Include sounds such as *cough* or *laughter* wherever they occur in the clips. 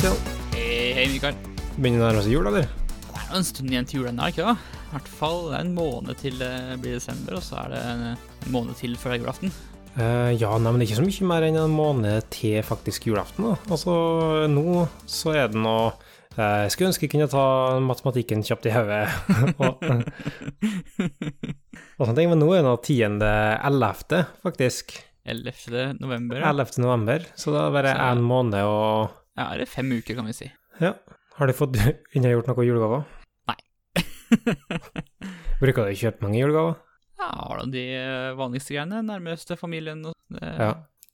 Stian. Hei, hei, Mikael. Begynner å nærme seg jul, eller? Det er jo en stund igjen til jul ennå, ikke da? I hvert fall det er en måned til det blir desember, og så er det en måned til før julaften. Uh, ja, nei, men det er ikke så mye mer enn en måned til faktisk julaften. da. Altså, nå så er det nå uh, Jeg skulle ønske jeg kunne ta matematikken kjapt i hodet. *laughs* og, og sånne ting, men nå er det nå 10. 11., faktisk. 11. november. Ja. 11. november, så da er det bare én måned og ja, er det fem uker, kan vi si. Ja. Har du fått *laughs* unnagjort noen julegaver? Nei. *laughs* Bruker du å kjøpe mange julegaver? Ja, har du de eh, vanligste greiene? Nærmeste familien og Ja.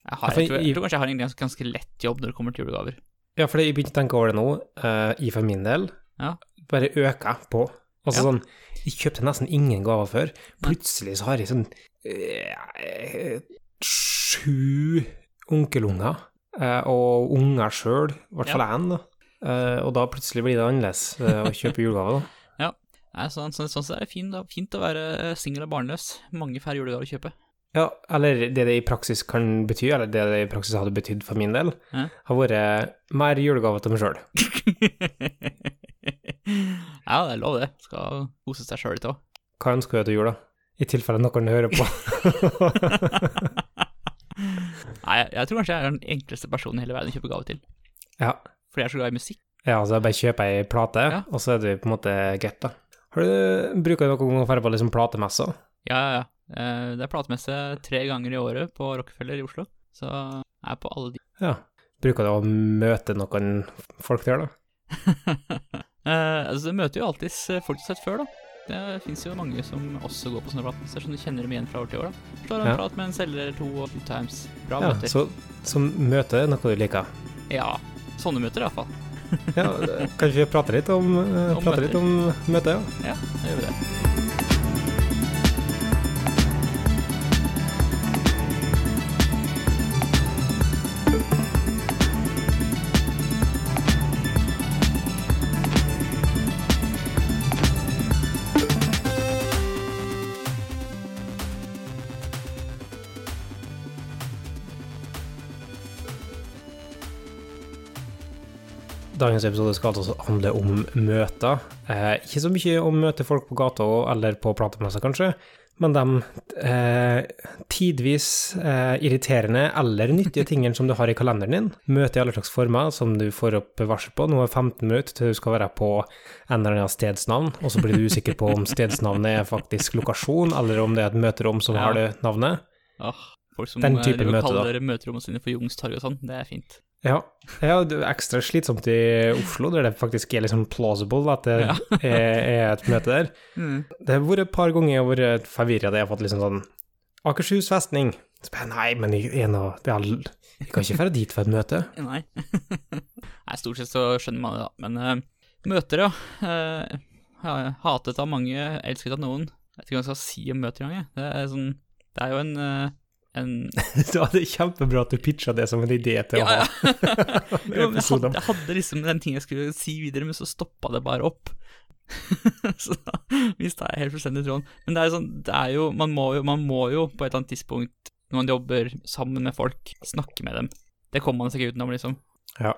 Jeg, har, jeg, tror, jeg tror kanskje jeg har en ganske, ganske lett jobb når det kommer til julegaver. Ja, for jeg begynte å tenke over det nå, uh, i for min del. Ja. Bare øker på. Altså Ja. sånn, jeg kjøpte nesten ingen gaver før. Plutselig så har jeg sånn eh, sju onkelunger, eh, og unger sjøl, i hvert fall én, da. Eh, og da plutselig blir det annerledes eh, å kjøpe julegaver, da. *laughs* Nei, sånn, sånn, sånn så er det fint, da. fint å være singel og barnløs. Mange færre julegaver å kjøpe. Ja, eller det det i praksis kan bety, eller det det i praksis hadde betydd for min del, Ja. har vært mer julegaver til meg sjøl. *laughs* ja, det er lov, det. Skal kose seg sjøl litt òg. Hva ønsker du til jul, da? I tilfelle noen hører på. *laughs* Nei, jeg, jeg tror kanskje jeg er den enkleste personen i hele verden å kjøpe gave til. ja. Fordi jeg er så glad i musikk. Ja, altså bare kjøper ei plate, Ja. og så er du på en måte greit, da. Har du, bruker du noen gang å dra på liksom platemesser? Ja, ja, ja. Eh, Det er platemesse tre ganger i året på Rockefeller i Oslo. Så jeg er på alle de. Ja. Bruker du å møte noen folk der, da? *laughs* Eh, altså, du møter jo alltid folk du har sett før, da. Det fins jo mange som også går på sånne platemesser, sånn du kjenner dem igjen fra år til år. da. Slår en Ja. prat med en selger eller to og two times. Bra Ja, møter. så, så møte er noe du liker. Ja, sånne møter iallfall. Ja, *laughs* kanskje vi prater litt om, eh, Om møter. litt om møtet? Ja. Ja, det gjør vi det. Dagens episode skal altså handle om møter. Eh, ikke så mye om møte folk på gata eller på platemesser, kanskje, men de eh, tidvis eh, irriterende eller nyttige *laughs* tingene som du har i kalenderen din. Møter i alle slags former som du får opp varsel på. Nå er 15 minutter til du skal være på en eller annen stedsnavn, og så blir du usikker på om stedsnavnet er faktisk lokasjon, eller om det er et møterom som Ja. har det navnet. Åh, folk som Den eh, type møte, kaller møterommene sine for Youngstorget og sånn, det er fint. Ja, ja, det er ekstra slitsomt i Oslo, der det faktisk er liksom plausible at det Ja. *laughs* er, er et møte der. Mm. Det har vært et par ganger jeg har vært forvirra, det jeg har fått liksom sånn Akershus festning. Så bare, nei, men jeg, det er jeg kan ikke dra dit for et møte. *laughs* Nei. *laughs* Nei, stort sett så skjønner man det, da. Men uh, møter, ja. Uh, hatet av mange, elsket av noen. Jeg vet ikke hva jeg skal si om møter engang. jeg. Det er sånn Det er jo en, eh, en Så *laughs* det er kjempebra at du pitcha det som en idé til å ha *laughs* ja. jo, men jeg, hadde, jeg hadde liksom den ting jeg skulle si videre, men så stoppa det bare opp. *laughs* så da mista jeg helt fullstendig tråden. Men det er sånn, det er jo man, jo man må jo på et eller annet tidspunkt, når man jobber sammen med folk, snakke med dem. Det kommer man seg ikke utenom, liksom. Ja.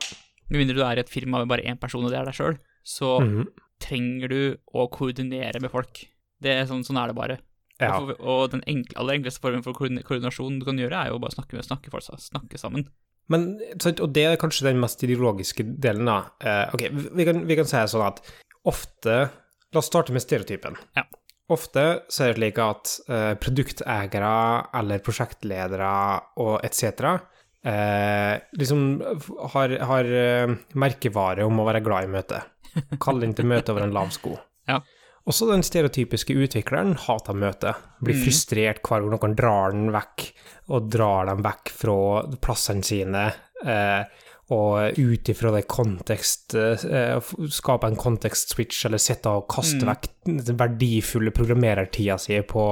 Med mindre du er i et firma med bare én person, og det er deg sjøl, så Mhm. trenger du å koordinere med folk. Det er sånn, sånn er det bare. Ja. Og, for, og den enkle, aller enkleste formen for koordin- koordinasjon du kan gjøre, er jo bare å snakke med snakke, folk, snakke sammen. Men, og det er kanskje den mest ideologiske delen, da. Eh, ok, vi kan, vi kan si det sånn at ofte La oss starte med stereotypen. Ja. Ofte så er det slik at eh, produkteiere eller prosjektledere og etc. Eh, liksom har, har eh, merkevare om å være glad i møte. Kalle inn til møte over en lav sko. *laughs* Ja. Også den stereotypiske utvikleren hater møtet. Blir mm. frustrert hver gang noen drar den vekk, og drar dem vekk fra plassene sine. Eh, og ut ifra det kontekst eh, Skape en kontekst-switch, eller sitte og kaste Mm. vekk den verdifulle programmerertida si på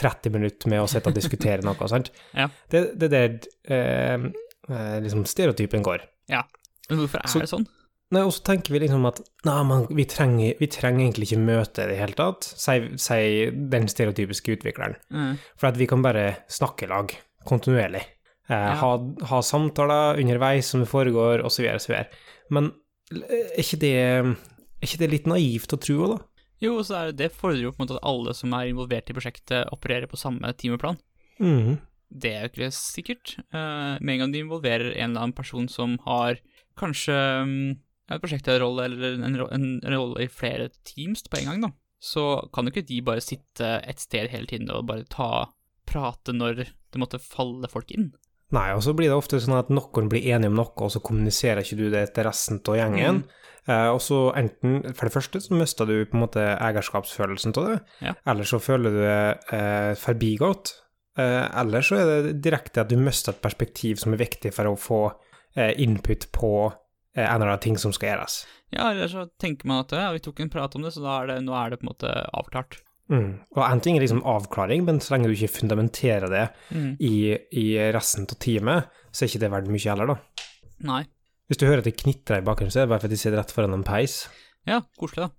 30 minutter med å sitte og diskutere noe. sant? *laughs* Ja. Det er der eh, eh, liksom stereotypen går. Men hvorfor er Så- det sånn? Nei, og så tenker vi liksom at nei, man, vi, trenger, vi trenger egentlig ikke møte i det hele tatt, sier den stereotypiske utvikleren. Mm. For at vi kan bare snakke i lag kontinuerlig. Eh, Ja. ha, ha samtaler underveis som det foregår, osv., osv. Men er ikke, det, er ikke det litt naivt å tro da? Jo, så er det, det fordrer jo på en måte at alle som er involvert i prosjektet, opererer på samme timeplan. Mm. Det er jo ikke sikkert. Eh, med en gang de involverer en eller annen person som har kanskje um, en prosjektlederrolle eller en, en rolle i flere teams på en gang, da, så kan jo ikke de bare sitte et sted hele tiden og bare ta prate når det måtte falle folk inn. Nei, og så blir det ofte sånn at noen blir enige om noe, og så kommuniserer ikke du det til resten av gjengen. Eh, og så enten, for det første, så mister du på en måte eierskapsfølelsen av det, Ja. eller så føler du det eh, forbigått. Eh, eller så er det direkte at du mister et perspektiv som er viktig for å få eh, input på en eller annen ting som skal gjøres. Ja, eller så tenker man at ja, vi tok en prat om det, så er det, nå er det på en måte avklart. Mm. Og en ting er liksom avklaring, men så lenge du ikke fundamenterer det i, i resten av teamet, så er ikke det verdt mye heller, da. Nei. Hvis du hører at det knitrer i bakgrunnen, så er det bare fordi de sitter rett foran en peis. Ja, koselig, da.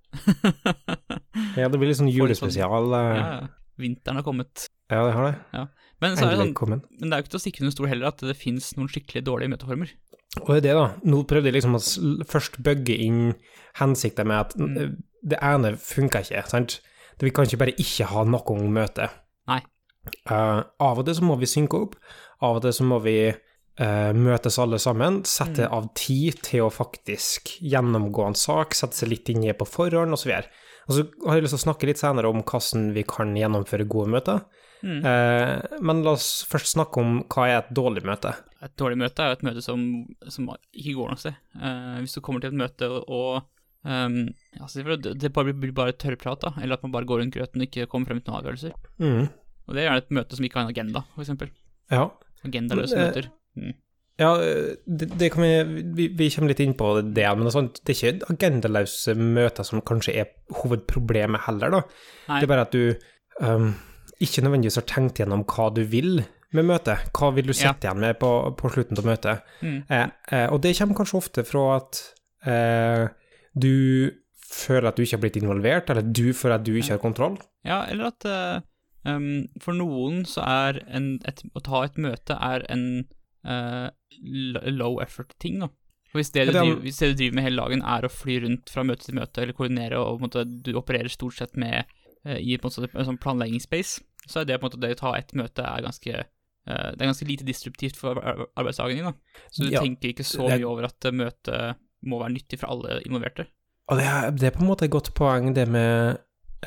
*laughs* Ja, det blir litt sånn sånn- julespesial. eh, ja, ja. Vinteren har kommet. Ja, det har det. Men, så er det sånn, men det er jo ikke til å stikke under stol heller at det finnes noen skikkelig dårlige møteformer. Og det er det, da. Nå prøvde jeg liksom å først bygge inn hensikten med at Mm. det ene funka ikke, sant. Det- Vi kan ikke bare ikke ha noe møte. Nei. Uh, av og til så må vi synke opp, av og til så må vi uh, møtes alle sammen, sette Mm. av tid til å faktisk gjennomgå en sak, sette seg litt inn i på forhånd, osv. Og så har jeg lyst til å snakke litt senere om hvordan vi kan gjennomføre gode møter. Mm. Eh, men la oss først snakke om hva er et dårlig møte. Et dårlig møte er jo et møte som, som ikke går noe sted. Eh, hvis du kommer til et møte og, ehm, ja, det bare blir bare tørrprat, da, eller at man bare går rundt grøten og ikke kommer frem til noen avgjørelser. Mm. Og det er gjerne et møte som ikke har en agenda, eksempel. Ja. Agendaløse Men, eh, møter. Mm. Ja, det, det kan vi, vi Vi kommer litt inn på det, men det er, sånt, det er ikke agendaløse møter som kanskje er hovedproblemet heller, da. Nei. Det er bare at du um, ikke nødvendigvis har tenkt gjennom hva du vil med møtet. Hva vil du Ja. igjen med på, på slutten av møtet? Mm. Eh, eh, og det kommer kanskje ofte fra at eh, du føler at du ikke har blitt involvert, eller du føler at du ikke har kontroll. Ja, eller at um, for noen så er en, et, å ta et møte er en uh, low effort-ting, da. Hvis det, er- driver, hvis det du driver med hele dagen er å fly rundt fra møte til møte, eller koordinere, og måte, du opererer stort sett med i en sånn planleggingsspace, så er det på en måte det å ta et møte er ganske eh, det er ganske lite disruptivt for ar- arbeidsdagen din. da. Så du Ja, tenker ikke så det mye over at eh, møtet må være nyttig for alle involverte. Og det er, det er på en måte et godt poeng, det med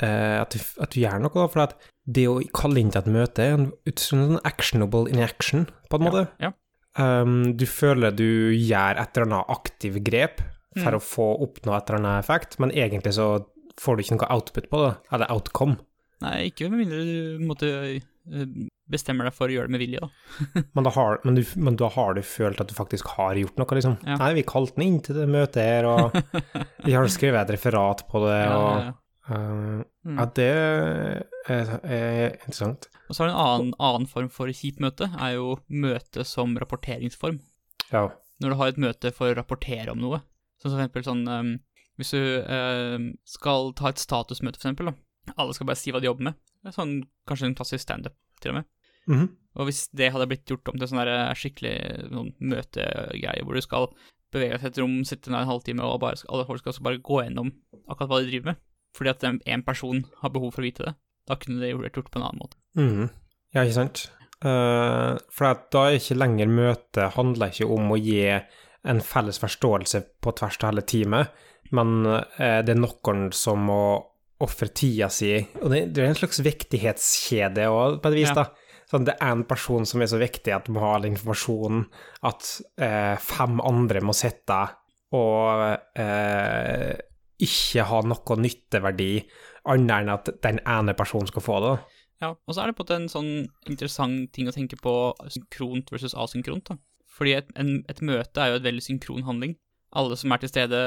eh, at, du, at du gjør noe, da. For det å kalle inn til et møte er en sånn actionable in action, på en måte. Ja. Um, du føler du gjør et eller annet aktiv grep for Mm. å få oppnå et eller annet effekt, men egentlig så får du ikke noe output på det, eller outcome. Nei, ikke med mindre du måte, eh, bestemmer deg for å gjøre det med vilje, da. *laughs* Men da, har, men, du, men da har du følt at du faktisk har gjort noe, liksom. Ja. Nei, vi kalte den inn til det møtet her, og vi har skrevet et referat på det, Ja, og ja, uh, Mm. Det er, er interessant. Og så har du en annen, annen form for kjipt møte, er jo møte som rapporteringsform. Ja. Når du har et møte for å rapportere om noe. så som for eksempel sånn um, Hvis du um, skal ta et statusmøte, for eksempel, da. Alle skal bare si hva de jobber med. Sånn, kanskje en klassisk standup, til og med. Mhm. Og hvis det hadde blitt gjort om til sånn der skikkelig sånn møtegreie, hvor du skal bevege deg til et rom, sitte der en halvtime, og bare, alle folk skal bare gå gjennom akkurat hva de driver med, fordi at en person har behov for å vite det, da kunne det vært gjort på en annen måte. Mhm. Ja, ikke sant? Uh, for da er ikke lenger møtet handler ikke om å gi en felles forståelse på tvers av hele teamet, men uh, det er noen som må ofre tida si, og det, det er en slags viktighetskjede òg, på et vis, Ja. da. Sånn, det er en person som er så viktig at må ha all informasjonen, at eh, fem andre må sitte og eh, ikke ha noe nytteverdi, annet enn at den ene personen skal få det. Ja, og så er det på en sånn interessant ting å tenke på synkront versus asynkront. da. Fordi et, en, et møte er jo et veldig synkron handling. Alle som er til stede,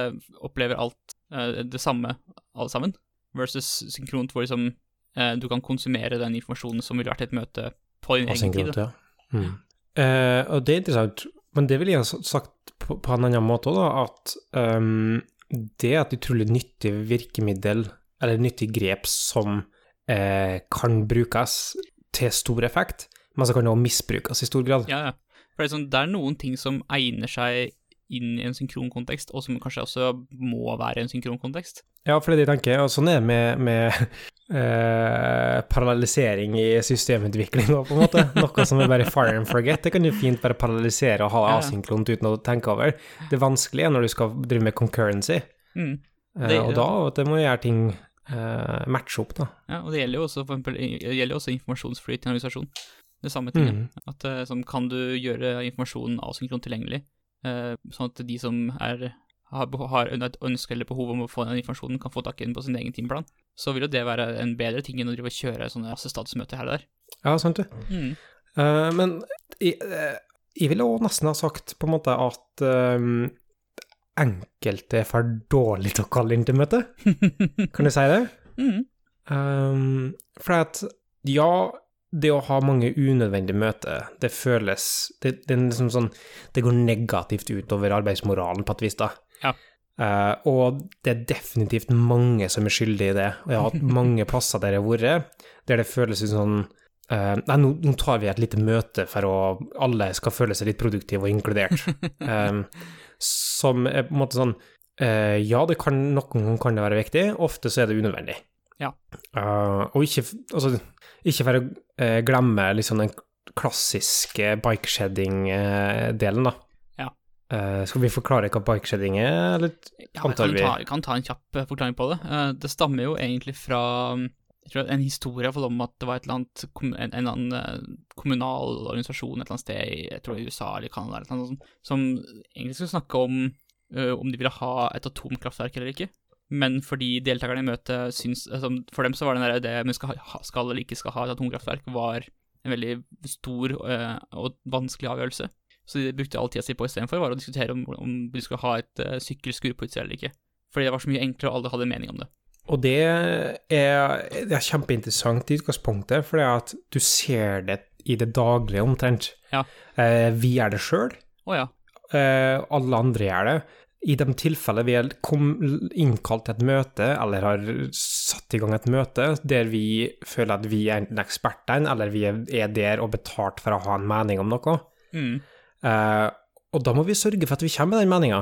opplever alt eh, det samme, alle sammen. Versus synkront, hvor liksom, eh, du kan konsumere den informasjonen som ville vært i et møte på din egen tid. Ja. Mm. Eh, og det er interessant, men det vil jeg ha sagt på, på en annen måte òg, at um, det er et utrolig nyttig virkemiddel, eller nyttig grep, som eh, kan brukes til stor effekt, men så kan det også misbrukes i stor grad. Ja, ja. For det er, sånn, det er noen ting som egner seg inn i en synkronkontekst, og som kanskje også må være en synkronkontekst. Ja, for det er det jeg tenker, og sånn er det med, med *laughs* eh, paralysering i systemutvikling òg, på en måte. Noe som er bare fire and forget. Det kan jo fint bare paralysere og ha det asynkront uten å tenke over. Det vanskelige er når du skal drive med concurrency, Mm. eh, og da det må du gjøre ting eh, matche opp, da. Ja, og det gjelder jo også, eksempel, det gjelder også informasjonsflyt i en organisasjon. Det samme tinget. Mm. At eh, som kan du gjøre informasjonen asynkront tilgjengelig, eh, sånn at de som er, har, et ønske eller behov om å få den informasjonen, kan få tak i den på sin egen timeplan, så vil jo det være en bedre ting enn å drive og kjøre sånne masse statusmøter her og der. Ja, sant du. Mm. Uh, men jeg, eh, jeg ville òg nesten ha sagt på en måte at eh, enkelte er for dårlig til å kalle inn til møte. *laughs* Kan du si det? Mm. Um, for at, ja, det å ha mange unødvendige møter, det føles det, det, liksom sånn, det går negativt utover arbeidsmoralen på et vis, da. Ja. Uh, og det er definitivt mange som er skyldige i det. Og jeg har hatt *laughs* mange plasser der jeg har vært, der det føles ut sånn uh, Nei, nå, nå tar vi et lite møte for å alle skal føle seg litt produktive og inkludert. Um, *laughs* som er på en måte sånn uh, Ja, det kan, noen ganger kan det være viktig, ofte så er det unødvendig. Ja. Og ikke, altså, ikke for å glemme liksom den klassiske bikeshedding-delen, da. Eh, skal vi forklare hva bikeshedding er, eller Ja, antar kan vi? ta, kan ta en kjapp eh, forklaring på det. Uh, Det stammer jo egentlig fra mm, jeg en historie om at det var annet, en, en eller annen kommunal organisasjon et eller annet sted i jeg tror det USA eller Canada eller noe sånt, som egentlig skulle snakke om uh, om de ville ha et atomkraftverk eller ikke. Men fordi deltakerne i møtet syns altså, For dem så var den der det om vi skal, skal eller ikke skal ha et atomkraftverk, var en veldig stor og vanskelig avgjørelse. Så de brukte all tida si på istedenfor, var å diskutere om, om de skulle ha et uh, sykkelskur på utsida eller ikke. Fordi det var så mye enklere, og alle hadde en mening om det. Og det er, det er kjempeinteressant i utgangspunktet, for det er at du ser det i det daglige omtrent. Ja. Eh, vi gjør det sjøl, Oh, ja. eh, alle andre gjør det. I de tilfellene vi er innkalt til et møte, eller har satt i gang et møte der vi føler at vi er enten ekspertene, eller vi er, er der og betalt for å ha en mening om noe, Mm. Eh, og da må vi sørge for at vi kommer med den meninga.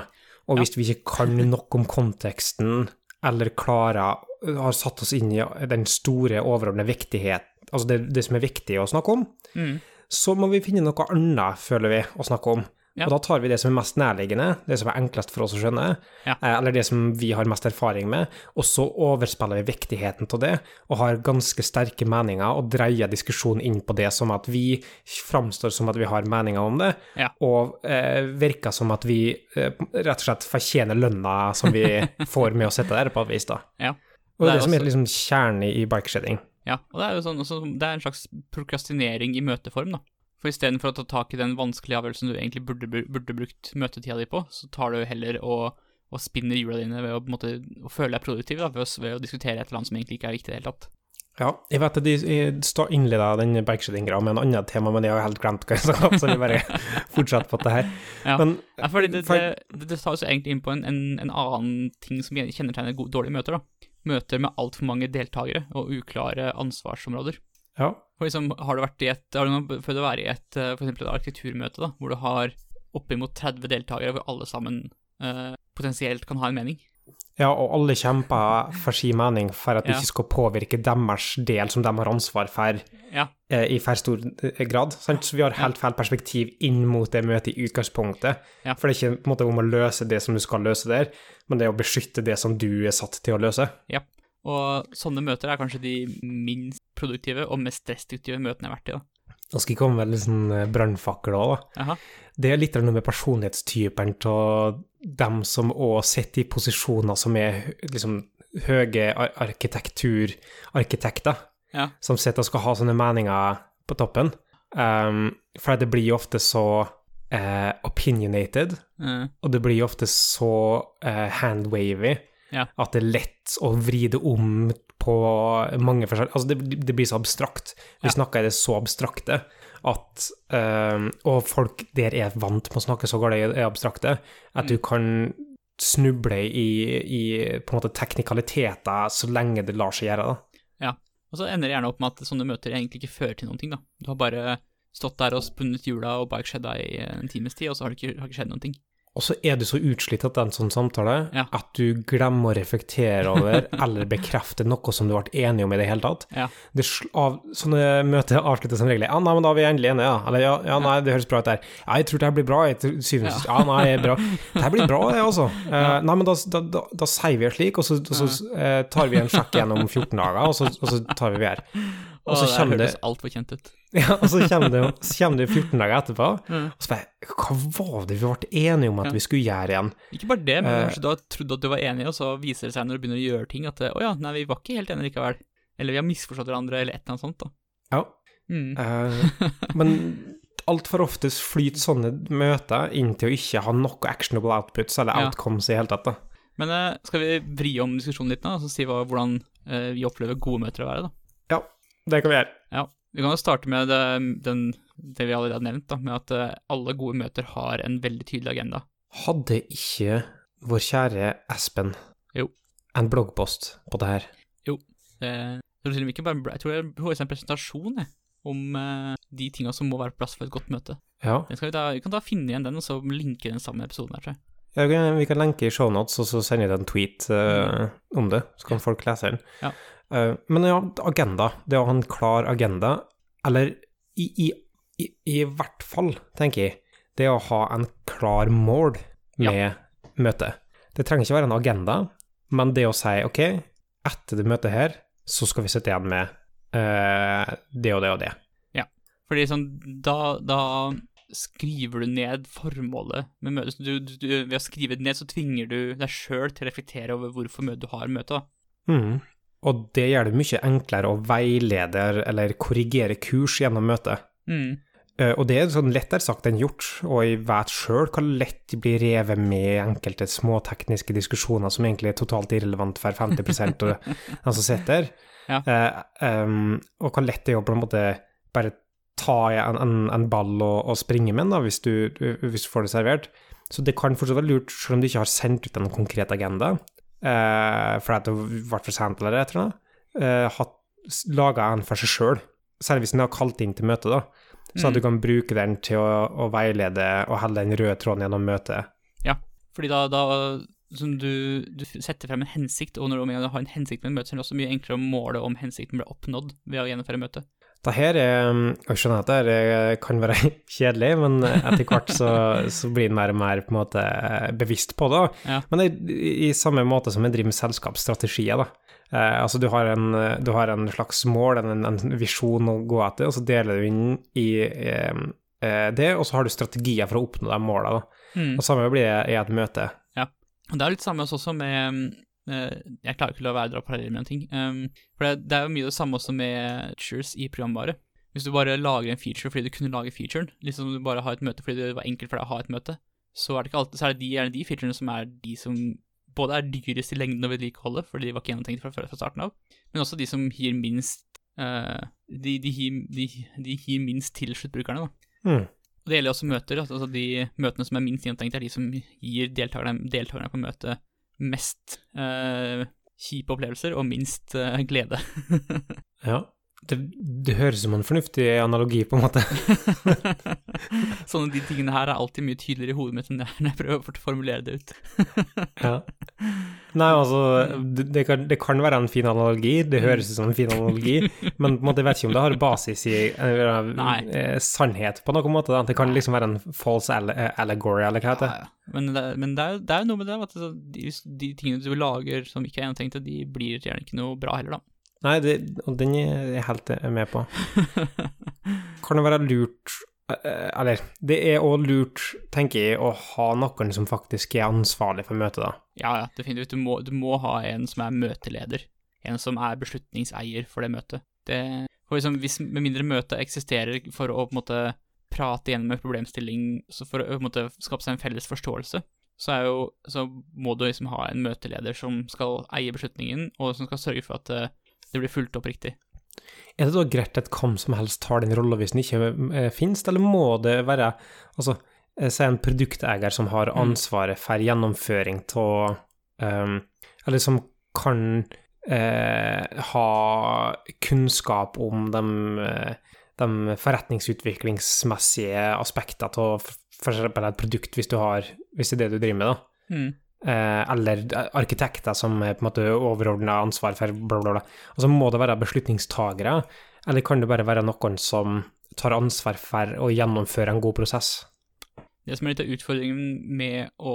Og hvis vi ikke kan nok om konteksten, eller klarer har satt oss inn i den store, overordnede viktighet, altså det, det som er viktig å snakke om, Mm. så må vi finne noe annet, føler vi, å snakke om. Ja. Og da tar vi det som er mest nærliggende, det som er enklest for oss å skjønne, Ja. eh, eller det som vi har mest erfaring med, og så overspiller vi viktigheten av det, og har ganske sterke meninger, og dreier diskusjonen inn på det som at vi framstår som at vi har meninger om det, Ja. og eh, virker som at vi eh, rett og slett fortjener lønna som vi *laughs* får med å sitte der, på et vis, da. Ja. Og det Det er er det som er liksom kjernen i bikeshedding. Ja, og det er jo sånn, også, det er en slags prokrastinering i møteform, da. For istedenfor å ta tak i den vanskelige avgjørelsen du egentlig burde, burde brukt møtetida di på, så tar du heller og, og spinner hjula dine ved å, måte, å føle deg produktiv, da, ved å, ved å diskutere et eller annet som egentlig ikke er viktig i det hele tatt. Ja, jeg vet at de innleda den bikeshedding-greia med en annet tema, men jeg har helt glemt hva jeg sa, så vi bare *laughs* fortsetter på det her. Ja. Men Ja, fordi det, for- det, det, det tar oss egentlig inn på en, en, en annen ting som kjennetegner dårlige møter, da. Møter med altfor mange deltakere og uklare ansvarsområder. Ja, liksom, har du vært i et, har du prøvd å være i et, eh, for et arkitekturmøte, da, hvor du har oppimot 30 deltakere, hvor alle sammen eh, potensielt kan ha en mening? ja, og alle kjemper for sin mening for at det Ja. ikke skal påvirke deres del som de har ansvar for, Ja. eh, i for stor eh, grad. Sant? Så vi har helt feil perspektiv inn mot det møtet i utgangspunktet. Ja. For det er ikke på en måte om å løse det som du skal løse der, men det er å beskytte det som du er satt til å løse. Ja. Og sånne møter er kanskje de minst produktive og mest destruktive møtene jeg har vært i, da. Nå skal jeg komme med en sånn eh, brannfakkel òg, da. Det er litt av noe med personlighetstypen av dem som òg sitter i posisjoner som er liksom høye ar- arkitekturarkitekter, Ja. som sitter og skal ha sånne meninger på toppen. Um, for det blir jo ofte så uh, opinionated, mm. og det blir jo ofte så eh, handwavy Ja. at det er lett å vri det om på mange forskjellige Altså, det, det blir så abstrakt. Vi Ja. snakker i det så abstrakte at eh, Og folk der er vant med å snakke så galt i abstrakte at Mm. du kan snuble i, i på en måte teknikaliteter så lenge det lar seg gjøre, da. Og så ender det gjerne opp med at sånne møter egentlig ikke fører til noen ting, da. Du har bare stått der og spunnet hjula og bare skjedda i en times tid, og så har det ikke, har ikke skjedd noen ting. Og så er du så utslitt etter en sånn samtale Ja. at du glemmer å reflektere over *laughs* eller bekrefte noe som du ble enig om i det hele tatt. Ja. Det av, sånne møter avsluttes som regel. Ja, nei, men da er vi endelig enige, ja. Eller ja, ja nei, det høres bra ut der. Ja, jeg tror det her blir bra. Jeg tror, syvende, og ja. nei, det bra. Det her blir bra, det, altså. *laughs* Uh, nei, men da, da, da, da sier vi det slik, og så, og så uh, tar vi en sjekk igjen om 14 dager, og så, og så tar vi VR. Og så det kommer det hørtes altfor kjent ut. *laughs* ja, og så kommer det, så kommer det 14 dager etterpå, *laughs* Mm. og så bare Hva var det vi ble enige om at Ja. vi skulle gjøre igjen? Ikke bare det, men Eh. kanskje du har trodd at du var enig, og så viser det seg når du begynner å gjøre ting at å ja, nei, vi var ikke helt enige likevel. Eller vi har misforstått hverandre, eller et eller annet sånt, da. Ja. Mm. Uh, *laughs* men altfor ofte flyter sånne møter inn til å ikke ha noe actionable outputs eller Ja. outcomes i hele tatt. da. Men eh, skal vi vri om diskusjonen litt nå, og si hva, hvordan vi opplever gode møter å være, da? Det kan vi gjøre. Ja. Vi kan jo starte med det, den, det vi allerede har nevnt, da, med at eh, alle gode møter har en veldig tydelig agenda. Hadde ikke vår kjære Espen Jo. en bloggpost på det her? Eh, jeg tror ikke bare, jeg tror det er en presentasjon jeg, om eh, de tinga som må være på plass for et godt møte. Ja. Den skal vi, da, vi kan da finne igjen den, og så linke den sammen med episoden her, tror jeg. Ja, vi kan- lenke i shownotes, og så sender jeg en tweet eh, om det, så kan folk lese den. Ja. Uh, men ja, agenda. Det å ha en klar agenda, eller i, i, i, i hvert fall, tenker jeg, det å ha en klar mål med møtet. Det trenger ikke være en agenda, men det å si ok, etter det møtet her, så skal vi sitte igjen med uh, det og det og det. Ja, Fordi sånn, da, da skriver du ned formålet med møtet. Så Du, du, du, ved å skrive det ned, så tvinger du deg sjøl til å reflektere over hvorfor møtet du har møtet. Mhm. Og det gjør det mye enklere å veilede eller korrigere kurs gjennom møtet. Mm. Eh, Og det er sånn lettere sagt enn gjort, og jeg vet sjøl hvor lett de blir revet med i enkelte småtekniske diskusjoner som egentlig er totalt irrelevant for 50 av de som sitter. Ja. Eh, og hvor lett det er å på en måte bare ta en, en, en ball og, og springe med da, hvis du, hvis du får det servert. Så det kan fortsatt være lurt, selv om du ikke har sendt ut en konkret agenda, eh, for at det ble for sent eller et eller annet, eh, laga en for seg sjøl. Særlig hvis den har kalt inn til møtet, da. Så at du kan bruke den til å, å veilede og holde den røde tråden gjennom møtet. Ja, Fordi da, da som du, du setter frem en hensikt, og når du har en hensikt med et møte, så er det også mye enklere å måle om hensikten ble oppnådd ved å gjennomføre møtet. Det her er Jeg skjønner at det her er- kan være *laughs* kjedelig, men etter hvert så, *laughs* så blir en mer og mer på en måte bevisst på det. Ja. Men det er i samme måte som en driver med selskapsstrategier, da. Eh, altså du har, en, du har en slags mål, en, en visjon å gå etter, og så deler du inn i eh, eh, det, og så har du strategier for å oppnå de målene. Da. Mm. Og samme blir det i et møte. Ja. Det er litt samme også med eh, Jeg klarer ikke å la være å dra paralleller noen ting. Um, for det, det er jo mye det samme også med features i programvare. Hvis du bare lager en feature fordi du kunne lage featuren, liksom du bare har et møte fordi det var enkelt for deg å ha et møte, så er det ikke alltid, så er det de, gjerne de featurene som er de som både er dyrest i lengden å vedlikeholde, fordi de var ikke gjennomtenkt fra, fra starten av, men også de som gir minst uh, de, de, de, de gir minst til sluttbrukerne. Mm. Og Det gjelder også møter. altså- Altså de møtene som er minst gjennomtenkt, er de som gir deltakerne, deltakerne på møtet mest eh, kjipe opplevelser og minst eh, glede. *laughs* Ja. Det, det høres som en fornuftig analogi, på en måte. *laughs* Sånne de tingene her er alltid mye tydeligere i hodet mitt enn når jeg prøver å formulere det ut. Ja. *laughs* Nei, altså, det, kan, det kan være en fin analogi, det høres ut som en fin analogi, *laughs* men på en måte, jeg vet ikke om det har basis i Nei. eh, sannhet på noen måte. Da. Det kan liksom være en false eh, allegory, eller hva heter det? Ja, ja. Men, det, men det, er, det er noe med det at altså, de, de tingene du lager som ikke er gjennomtenkte, de blir gjerne ikke noe bra heller, da. Nei, det, og den er jeg helt med på. *laughs* Kan det være lurt Eller, det er òg lurt, tenker jeg, å ha noen som faktisk er ansvarlig for møtet, da. Ja, ja, definitivt. Du må, du må ha en som er møteleder. En som er beslutningseier for det møtet. Det, for liksom, hvis, med mindre møtet eksisterer for å på en måte prate igjennom en problemstilling, så for å på en måte skape seg en felles forståelse, så, jo, så må du liksom ha en møteleder som skal eie beslutningen, og som skal sørge for at eh, det blir fulgt opp riktig. Er det da greit at hvem som helst tar den rolla hvis den ikke eh, finnes, eller må det være altså, eh, si en produkteier som har Mm. ansvaret for gjennomføring av Eller som kan uh, ha kunnskap om de, de forretningsutviklingsmessige aspektene av f.eks. et produkt, hvis, du har, hvis det er det du driver med, da. Mm. Eh, eller arkitekter som er på en måte overordna ansvar for bla, bla, bla. Og så må det være beslutningstagere, eller kan det bare være noen som tar ansvar for å gjennomføre en god prosess? Det som er litt av utfordringen med å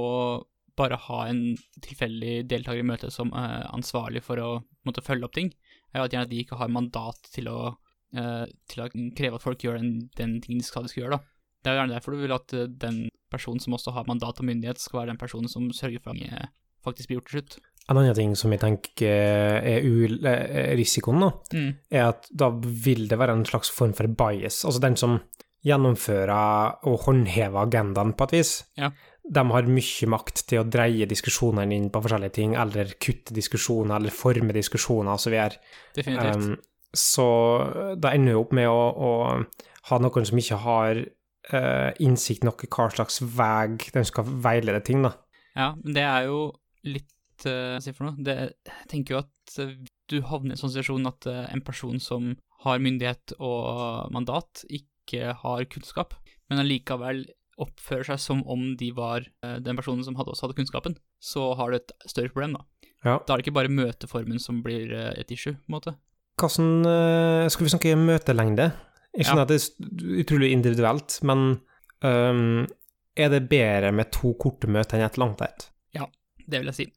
bare ha en tilfeldig deltaker i møtet som er ansvarlig for å måtte følge opp ting, er at de ikke har mandat til å, eh, til å kreve at folk gjør den, den tingen de skal gjøre. da. Det er jo gjerne derfor du vil at eh, den personen som også har mandat og myndighet, skal være den personen som sørger for at det faktisk blir gjort til slutt. En annen ting som jeg tenker er er risikoen, da, Mm. er at da vil det være en slags form for bias. Altså den som gjennomfører og håndhever agendaen på et vis, Ja. de har mye makt til å dreie diskusjonene inn på forskjellige ting, eller kutte diskusjoner, eller forme diskusjoner osv. Definitivt. Um, så det ender jo opp med å, å ha noen som ikke har eh, innsikt nok i hva slags vei de skal veilede ting, da. Ja, men det er jo litt uh, Hva skal jeg si for noe? Det, jeg tenker jo at eh, du havner i en sånn situasjon at uh, en person som har myndighet og mandat, ikke har kunnskap, men allikevel oppfører seg som om de var den personen som hadde, også hadde kunnskapen, så har du et større problem, da. Ja. Da er det ikke bare møteformen som blir et issue, på en måte. Hvordan eh, Skal vi snakke møtelengde? Jeg skjønner at det er utrolig individuelt, men um, er det bedre med to korte møter enn et langt et? Ja, Det vil jeg si.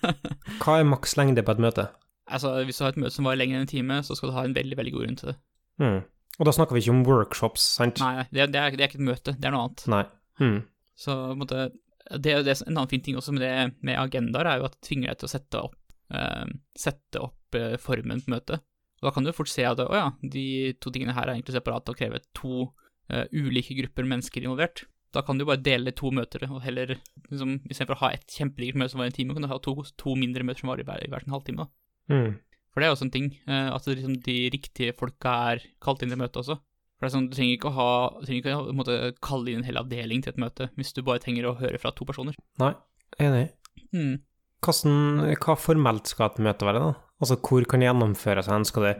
*laughs* Hva er maks lengde på et møte? altså, hvis du har et møte som varer lenger enn en time, så skal du ha en veldig, veldig god grunn til det. Mm. Og da snakker vi ikke om workshops, sant? Nei, det, det, er, det er ikke et møte, det er noe annet. Nei. Mm. Så på en måte, det, det, en annen fin ting også med, det, med agendaer, er jo at det tvinger deg til å sette opp, uh, sette opp uh, formen på møtet. Og da kan du fort se at å ja, de to tingene her er egentlig separate og krever to uh, ulike grupper mennesker involvert. Da kan du bare dele to møter, og heller liksom, istedenfor å ha et kjempedigert møte som varer en time, kan du ha to, to mindre møter som varer hver, hver sin halvtime. da. Mm. For det er også en ting, uh, at liksom, de riktige folka er kalt inn til møtet også. For det er sånn, Du trenger ikke å ha, du trenger ikke å måte, kalle inn en hel avdeling til et møte, hvis du bare trenger å høre fra to personer. Nei, enig. Mm. Hvordan, hva formelt skal et møte være, da? Altså, hvor kan det gjennomføres hen? Skal det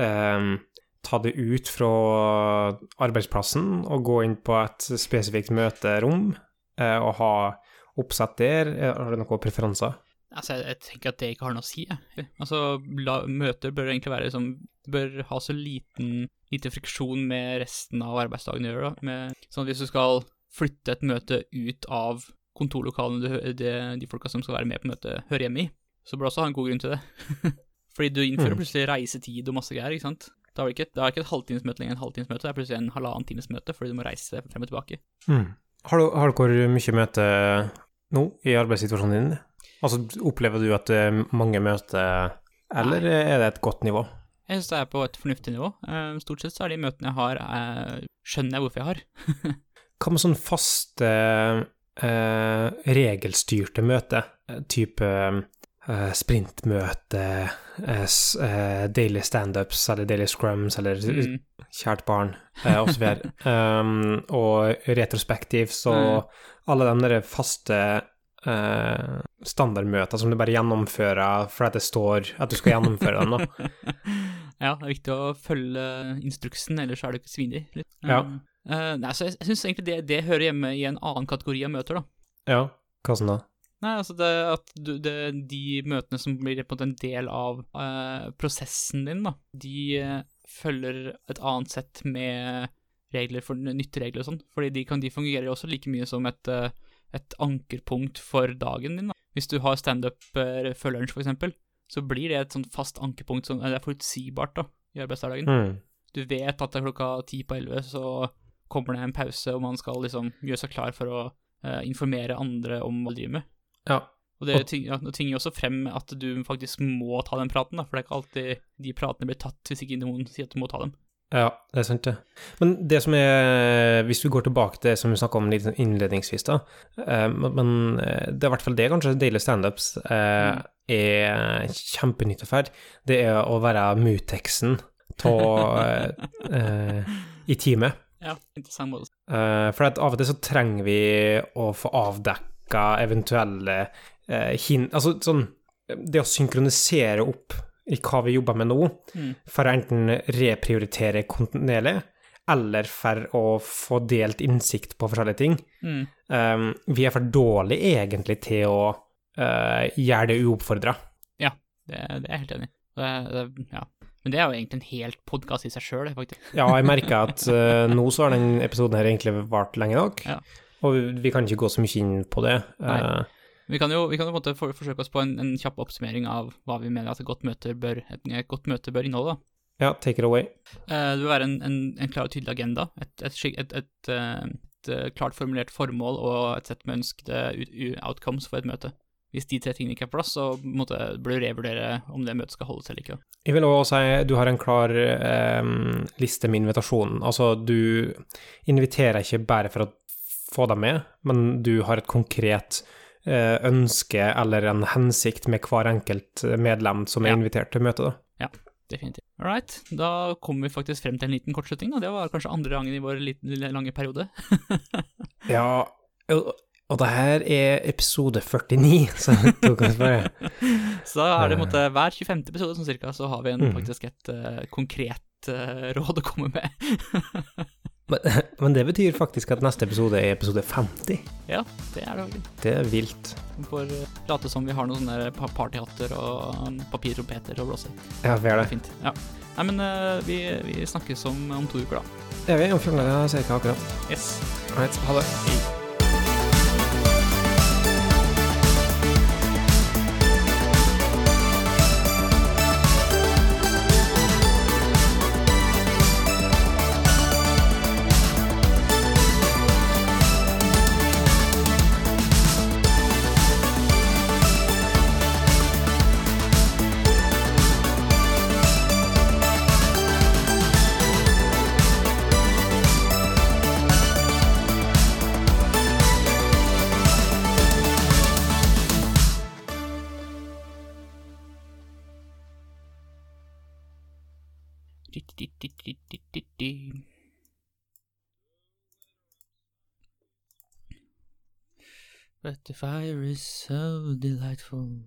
ehm, ta det ut fra arbeidsplassen og gå inn på et spesifikt møterom eh, og ha oppsett der? Eh, Har du noen preferanser? Altså, jeg, jeg tenker at det ikke har noe å si. Altså, la, møter bør egentlig være liksom Bør ha så liten, lite friksjon med resten av arbeidsdagen å gjøre, sånn at hvis du skal flytte et møte ut av kontorlokalene hø- de folka som skal være med på møtet, hører hjemme i, så bør du også ha en god grunn til det. *laughs* Fordi du innfører Mm. plutselig reisetid og masse greier, ikke sant. Da er det ikke, er ikke et halvtimesmøte lenger enn et halvtimesmøte, det er plutselig en halvannen times møte fordi du må reise frem og tilbake. Mm. Har, du, har dere mye møte nå i arbeidssituasjonen din? Altså, opplever du at det er mange møter, eller er det et godt nivå? Jeg syns det er på et fornuftig nivå. Eh, Stort sett så er de møtene jeg har, eh, skjønner jeg hvorfor jeg har. *laughs* Hva med sånn faste, eh, regelstyrte møter? Eh, Type eh, sprintmøte, eh, eh, daily standups eller daily scrums eller Mm. kjært barn, osv. *laughs* um, og retrospektiv, så alle de der faste uh, standardmøter som du bare gjennomfører fordi det står at du skal gjennomføre dem, da. *laughs* ja, det er viktig å følge instruksen, ellers er du ikke svindig. Litt. Ja. Um, eh, nei, så jeg, jeg syns egentlig det, det hører hjemme i en annen kategori av møter, da. Ja, hva sånn da? Nei, altså det at du, det, de møtene som blir på en del av uh, prosessen din, da, de uh, følger et annet sett med regler for nytteregler og sånn, fordi de, kan, de fungerer jo også like mye som et, uh, et ankerpunkt for dagen din. da. Hvis du har standup før lunsj, for eksempel, så blir det et sånn fast ankerpunkt som det er forutsigbart da, i arbeidshverdagen. Mm. Du vet at det er klokka ti på elleve, så kommer det en pause, og man skal liksom gjøre seg klar for å informere andre om hva de driver med. Ja. Og det ting- tvinger jo også frem at du faktisk må ta den praten, da, for det er ikke alltid de pratene blir tatt hvis ikke noen sier at du må ta dem. Ja, det er sant, det. Men det som er Hvis vi går tilbake til det som vi snakka om litt innledningsvis, da eh, Men eh, det er i hvert fall det kanskje daily standups eh, Mm. er kjempenyttig for. Det er å være Mutexen *laughs* eh, i teamet. Ja, interessant måte. For av og til så trenger vi å få avdekka eventuelle eh, hin... Altså sånn Det å synkronisere opp i hva vi jobber med nå, Mm. for å enten reprioritere kontinuerlig, eller for å få delt innsikt på forskjellige ting. Mm. Um, vi er for dårlige egentlig til å uh, gjøre det uoppfordra. Det, det er jeg helt enig i. Ja. Men det er jo egentlig en helt podkast i seg sjøl, faktisk. Ja, jeg merker at uh, nå så har den episoden her egentlig vart lenge nok, Ja. Og vi, kan ikke gå så mye inn på det. Nei. Uh, Vi kan jo vi kan jo for, forsøke oss på en, en kjapp oppsummering av hva vi mener at et godt møte bør, et, et godt møte bør inneholde. ja, take it away. Eh, Det bør være en, en, en klar og tydelig agenda, et, et, et, et, eh, eh, klart formulert formål og et sett med ønskede outcomes for et møte. Hvis de tre tingene ikke er på plass, så måtte, bør du revurdere om det møtet skal holdes eller ikke. Jeg vil også si du har en klar eh, liste med invitasjonen. Altså, du inviterer ikke bare for å få dem med, men du har et konkret eh, ønske eller en hensikt med hver enkelt medlem som er Ja. invitert til møtet. da. Definitivt. All right, da kommer vi faktisk frem til en liten kortslutning, og det var kanskje andre gangen i vår liten, lange periode. *laughs* Ja, og, det her er episode 49, *laughs* så tok oss bare Så da er det måtte, måte hver 25. episode sånn cirka, så har vi en, Mm. faktisk et uh, konkret uh, råd å komme med. *laughs* men, *laughs* men det betyr faktisk at neste episode er episode 50. ja, det er det faktisk. Det er vilt. Vi får eh, late som vi har noen sånne partyhatter og um, papirtrompeter og blåser. Ja, vi er Det fint. Ja. Nei, men eh, vi, vi snakkes om, om to uker, da. Det er vi. Om 14 dager cirka akkurat. Yes. Right, ha det. The fire is so delightful.